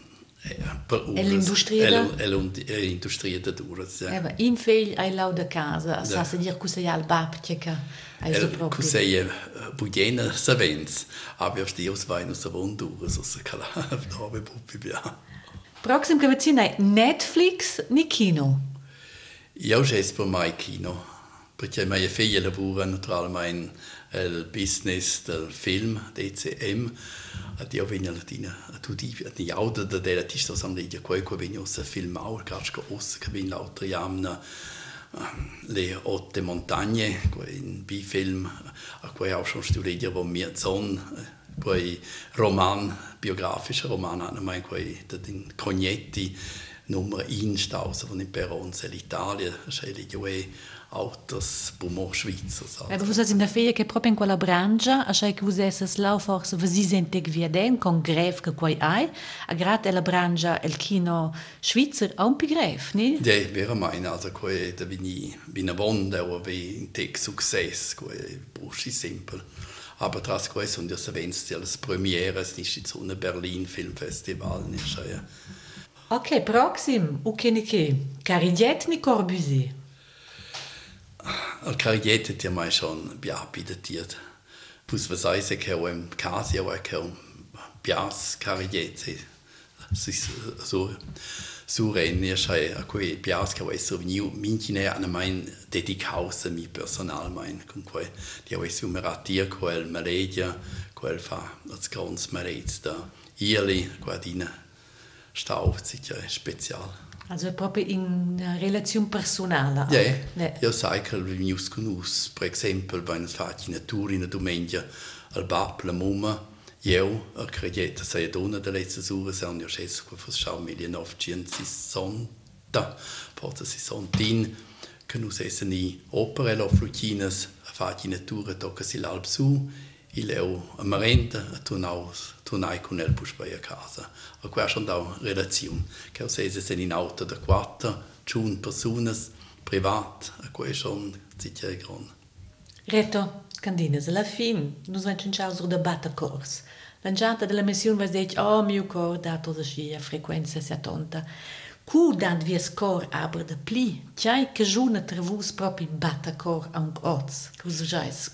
l'industria da dura. Eva, in fegl ai lau da casa, sa se dir cusa ja al che Cos'è bugiena savens, aber sti aus vaino savondura, so se cala nove puppi bia. Proxim che vicina Netflix ni kino. Io jes per mai kino, perché mia figlia lavora naturalmente il business del film, DCM, ad io vengo latina, a tutti gli auto da della tista samlidia, quei che vengo a casco ossa che vengo l'altra jamna, le Haute Montagne, in Bifilm, a cui auch schon studiert, wo mir Zon, quei Roman, biografischer Roman, quei den Cognetti, Nummer 1 stausa von in Peronze, l'Italia, sceglie io autos bumo Schweizer. Aber vous in der Ferie che proprio in quella branca, a che vous esses lau forse vous sentec via den con greve che quai hai, a grazie alla branca il kino Schweizer auch un pi greve, ne? Ja, wäre mein, also quai da bin ich bin a wonda o wie in tec success, quai bruschi simpel. Aber tras quai sunt ja savens als premieres nicht in so eine Berlin Filmfestival, nicht ja. Ok, proxim, u che ne che? Cariget ni Corbusier? Carigliette ti mai schon biapidetiert. Pus was eise che o im casi o che o bias carigliette. So so renni schei a cui bias o so veniu mincine an mein dedicause mi personal mein con quel di o so meratir quel maledia quel fa als ganz merets da ierli quadina stau sicher spezial. Also proprio in relazione personale. Ja, yeah. io sai che il mio sconosco, per esempio, quando faccio una tour in domenica al Bab, la Mumma, io credo che sia donna delle letzte Ure, sono io sceso che schau 1960 Quatta, forse si sontin, che nus essen i operello flutinas, a fagli natura tocca si l'alp su, leu a marenta, a tunau, tunai con el puspai a casa. A qua schon da relazione, che o sese sen in auto da quatta, tschun personas, privat, a qua schon sicher grond. Reto, candinas, alla fin, nus vem cinciau sur da bata cors. L'angiata della missione va detto, oh mio cor, dato da scia frequenza 70. Cu dan vies cor aber de pli, tjai che giuna trevus proprio bata cor a un oz, cus jais.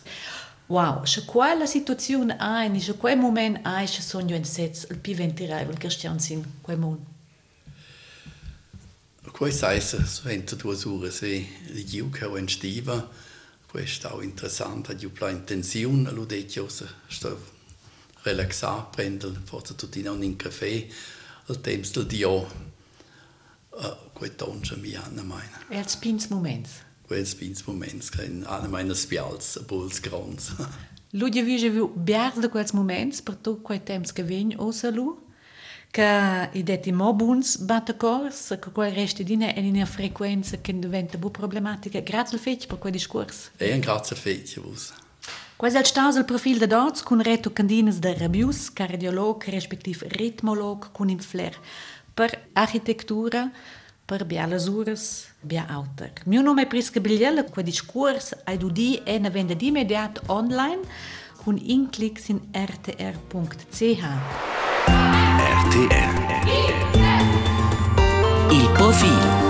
Wow, se quella situazione hai, se quel moment hai, se sogno in sez, il pi ventiraivel Christian sin, quel mon. Quei saisa, so enta due ore se o in stiva, questo è interessante, ha più intenzione, lo detto, sto relaxar, prendere forse tutti non in caffè, al tempo del dio, quei tonge mi hanno meine. Als pins moments. Spins moments, che in ana meine spials, a buls grons. Vige viu biars de quels moments, tu quei temps che vegn osa lu, che i detti mo buns batte cors, che quei resti dine e in una frequenza che diventa bu problematica, grazie al fetch per quei discurs. E un grazie al fetch, vos. Quais è stato il profil de dots con reto candinas de Rabius, cardiolog, respektiv ritmolog, con in flair per architettura, per bia lasures, bia auter. Mio nome è Prisca Bigliella, quei discurs ai du di e ne vende di immediat online con inclicks in rtr.ch. RTR Il profilo